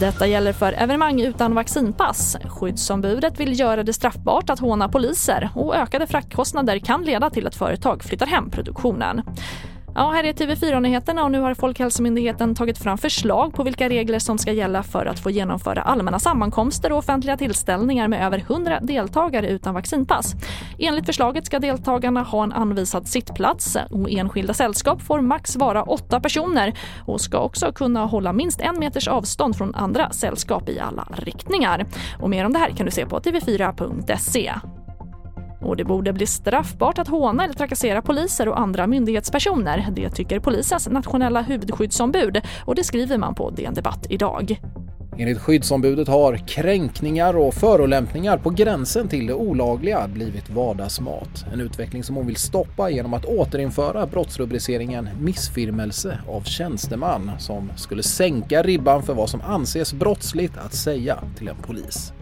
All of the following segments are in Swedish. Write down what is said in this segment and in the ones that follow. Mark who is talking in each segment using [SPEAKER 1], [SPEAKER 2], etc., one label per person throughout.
[SPEAKER 1] Detta gäller för evenemang utan vaccinpass. Skyddsombudet vill göra det straffbart att håna poliser och ökade fraktkostnader kan leda till att företag flyttar hem produktionen. Ja, här är TV4-nyheterna och nu har Folkhälsomyndigheten tagit fram förslag på vilka regler som ska gälla för att få genomföra allmänna sammankomster och offentliga tillställningar med över 100 deltagare utan vaccinpass. Enligt förslaget ska deltagarna ha en anvisad sittplats och enskilda sällskap får max vara åtta personer och ska också kunna hålla minst en meters avstånd från andra sällskap i alla riktningar. Och mer om det här kan du se på tv4.se. Och det borde bli straffbart att håna eller trakassera poliser och andra myndighetspersoner. Det tycker polisens nationella huvudskyddsombud och det skriver man på DN Debatt idag.
[SPEAKER 2] Enligt skyddsombudet har kränkningar och förolämpningar på gränsen till det olagliga blivit vardagsmat. En utveckling som hon vill stoppa genom att återinföra brottsrubriceringen missfirmelse av tjänsteman som skulle sänka ribban för vad som anses brottsligt att säga till en polis.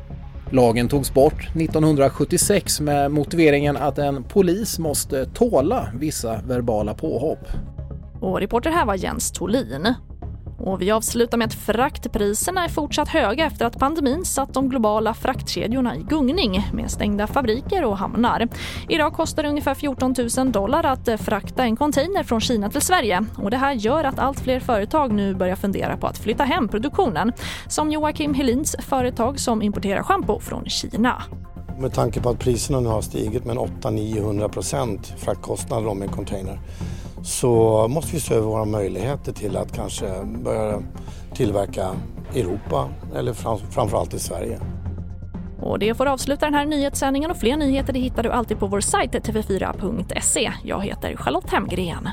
[SPEAKER 2] Lagen togs bort 1976 med motiveringen att en polis måste tåla vissa verbala påhopp.
[SPEAKER 1] Och reporter här var Jens Tolin. Och vi avslutar med att fraktpriserna är fortsatt höga efter att pandemin satt de globala fraktkedjorna i gungning med stängda fabriker och hamnar. Idag kostar det ungefär 14 000 dollar att frakta en container från Kina till Sverige och det här gör att allt fler företag nu börjar fundera på att flytta hem produktionen. Som Joakim Helins företag som importerar schampo från Kina.
[SPEAKER 3] Med tanke på att priserna nu har stigit med 800-900 procent fraktkostnader om en container så måste vi se över våra möjligheter till att kanske börja tillverka i Europa eller framförallt i Sverige.
[SPEAKER 1] Och det får avsluta den här nyhetssändningen och fler nyheter det hittar du alltid på vår sajt tv4.se. Jag heter Charlotte Hemgren.